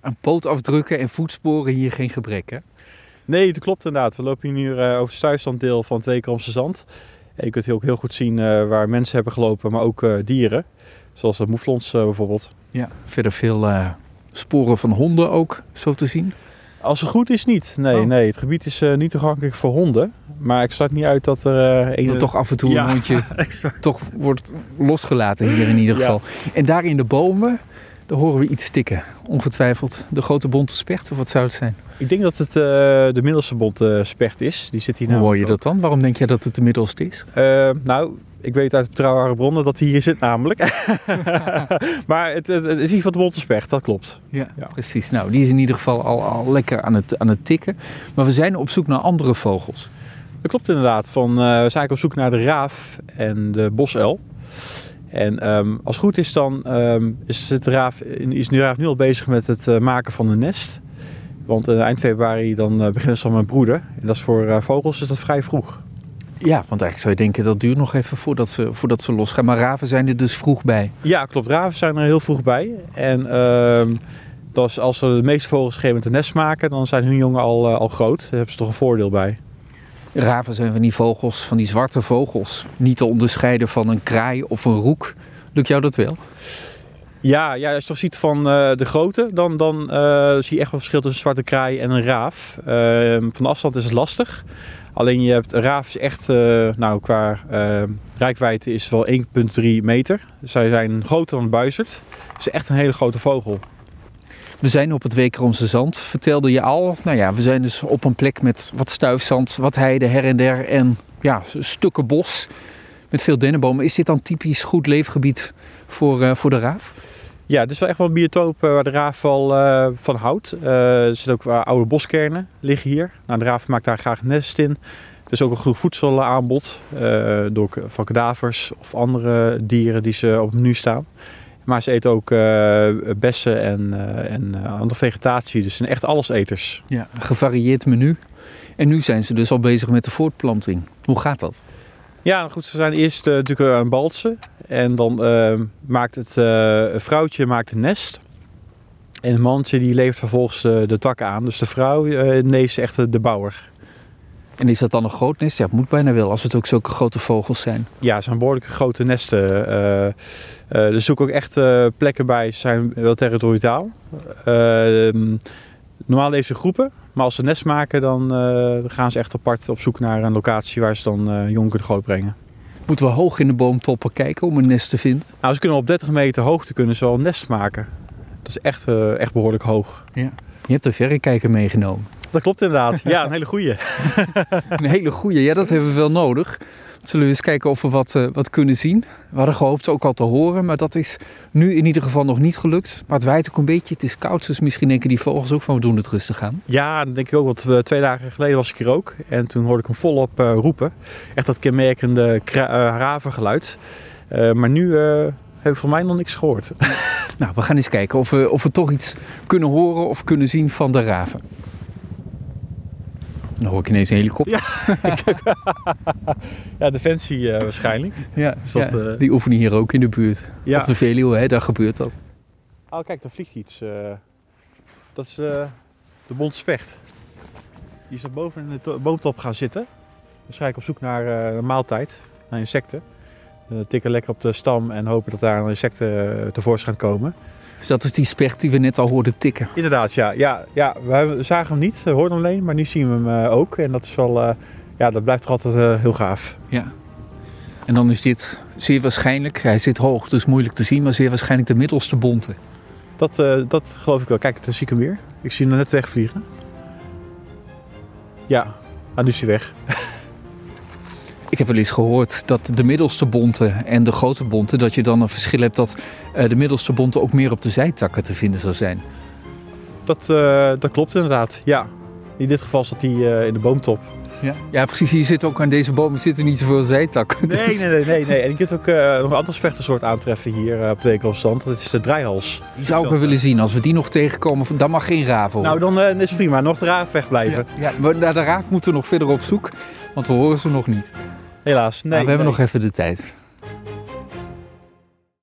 Aan pootafdrukken en voetsporen hier geen gebrek, hè? Nee, dat klopt inderdaad. We lopen hier nu uh, over het stuifstanddeel van het Wekeromse Zand. En je kunt hier ook heel goed zien uh, waar mensen hebben gelopen, maar ook uh, dieren. Zoals de moeflons bijvoorbeeld. Ja, verder veel sporen van honden ook, zo te zien. Als het goed is niet. Nee, oh. nee het gebied is niet toegankelijk voor honden. Maar ik sluit niet uit dat er... Uh, een... Dat toch af en toe ja, een hondje toch wordt losgelaten hier in ieder geval. Ja. En daar in de bomen, daar horen we iets stikken. Ongetwijfeld de grote bonte specht, of wat zou het zijn? Ik denk dat het uh, de middelste bonte specht is. Die zit hier Hoe nou hoor je dat dan? Waarom denk jij dat het de middelste is? nou, ik weet uit betrouwbare bronnen dat hij hier zit namelijk. maar het, het, het, is niet van de Montespecht, dat klopt. Ja, ja, precies. Nou, die is in ieder geval al, al lekker aan het, aan het tikken. Maar we zijn op zoek naar andere vogels. Dat klopt inderdaad. Van, uh, we zijn eigenlijk op zoek naar de raaf en de bosuil. En um, als het goed is, dan um, is, de raaf, is de raaf nu al bezig met het uh, maken van een nest. Want uh, eind februari dan uh, beginnen ze al met broeden. En dat is voor vogels is dat vrij vroeg. Ja, want eigenlijk zou je denken dat duurt nog even voordat ze, voordat ze losgaan. Maar raven zijn er dus vroeg bij. Ja, klopt. Raven zijn er heel vroeg bij. En uh, dus als ze de meeste vogels op een gegeven moment een nest maken, dan zijn hun jongen al, al groot. Daar hebben ze toch een voordeel bij. Raven zijn van die vogels, van die zwarte vogels. Niet te onderscheiden van een kraai of een roek. Lukt jou dat wel? Ja, ja, als je toch ziet van uh, de grootte, dan, dan uh, zie je echt wel verschil tussen een zwarte kraai en een raaf. Uh, van afstand is het lastig. Alleen je hebt raaf is echt, uh, nou qua rijkwijde is wel 1,3 meter. Zij zijn groter dan een buizerd. Het is echt een hele grote vogel. We zijn op het Wekeromse Zand, vertelde je al. Nou ja, we zijn dus op een plek met wat stuifzand, wat heide her en der en ja, stukken bos met veel dennenbomen. Is dit dan typisch goed leefgebied voor, uh, voor de raaf? Ja, het is wel echt wel een biotoop waar de raaf wel uh, van houdt. Er zitten ook oude boskernen liggen hier. Nou, de raaf maakt daar graag nest in. Er is ook een genoeg voedselaanbod door, van kadavers of andere dieren die ze op het menu staan. Maar ze eten ook bessen en, en andere vegetatie. Dus ze zijn echt alleseters. Ja, een gevarieerd menu. En nu zijn ze dus al bezig met de voortplanting. Hoe gaat dat? Ja, goed, ze zijn eerst uh, natuurlijk aan balsen. En dan uh, maakt het uh, vrouwtje maakt een nest. En het mannetje die levert vervolgens de takken aan. Dus de vrouw nee, is echt de bouwer. En is dat dan een groot nest? Ja, het moet bijna wel, als het ook zulke grote vogels zijn. Ja, het zijn behoorlijk grote nesten. er zoeken ook echt plekken bij, ze zijn wel territoriaal. Ehm, normaal leven ze groepen. Maar als ze nest maken, dan uh, gaan ze echt apart op zoek naar een locatie waar ze dan uh, jong kunnen grootbrengen. Moeten we hoog in de boomtoppen kijken om een nest te vinden? Nou, ze kunnen op 30 meter hoogte kunnen ze een nest maken. Dat is echt, uh, echt behoorlijk hoog. Ja. Je hebt een verrekijker meegenomen. Dat klopt inderdaad. Ja, een hele goede. een hele goede. Ja, dat hebben we wel nodig. Zullen we eens kijken of we wat, uh, wat kunnen zien. We hadden gehoopt ook al te horen, maar dat is nu in ieder geval nog niet gelukt. Maar het waait ook een beetje, het is koud, dus misschien denken die vogels ook van we doen het rustig aan. Ja, dat denk ik ook, want uh, twee dagen geleden was ik hier ook. En toen hoorde ik hem volop uh, roepen. Echt dat kenmerkende ravengeluid. maar nu heb ik van mij nog niks gehoord. nou, we gaan eens kijken of we, of we toch iets kunnen horen of kunnen zien van de raven. Dan hoor ik ineens een helikopter. Ja, ja Defensie uh, waarschijnlijk. Ja, dus dat, ja uh... die oefenen hier ook in de buurt. Ja. Op de Veluwe, hè, daar gebeurt dat. Oh, kijk, daar vliegt iets. Uh, dat is de bontspecht. Die is er boven in de boomtop gaan zitten. Waarschijnlijk op zoek naar een maaltijd, naar insecten. tikken lekker op de stam en hopen dat daar insecten tevoorschijn komen. Dus dat is die specht die we net al hoorden tikken. Inderdaad, ja. ja, ja we zagen hem niet, we hoorden hem alleen, maar nu zien we hem uh, ook. En dat is wel, uh, ja, dat blijft toch altijd heel gaaf. Ja. En dan is dit zeer waarschijnlijk, hij zit hoog, dus moeilijk te zien, maar zeer waarschijnlijk de middelste bonte. Dat, dat geloof ik wel. Kijk, dan zie ik hem weer. Ik zie hem net wegvliegen. Ja, ah, nu is hij weg. Ik heb wel eens gehoord dat de middelste bonten en de grote bonten, dat je dan een verschil hebt dat uh, de middelste bonten ook meer op de zijtakken te vinden zou zijn. Dat, uh, dat klopt inderdaad, ja. In dit geval zat hij uh, in de boomtop. Ja. ja, precies. Hier zit ook aan deze bomen zitten niet zoveel zijtakken. Nee, dus... nee, nee, nee, nee. En je kunt ook uh, nog een andere spechtensoort aantreffen hier op de Wekerafstand. Dat is de draaihals. Die zou ik wel willen zien. Als we die nog tegenkomen, dan mag geen raaf hoor. Nou, dan uh, is prima. Nog de raaf wegblijven. Ja, ja, maar naar de raaf moeten we nog verder op zoek. Want we horen ze nog niet. Helaas, nee. Maar we hebben nee. nog even de tijd.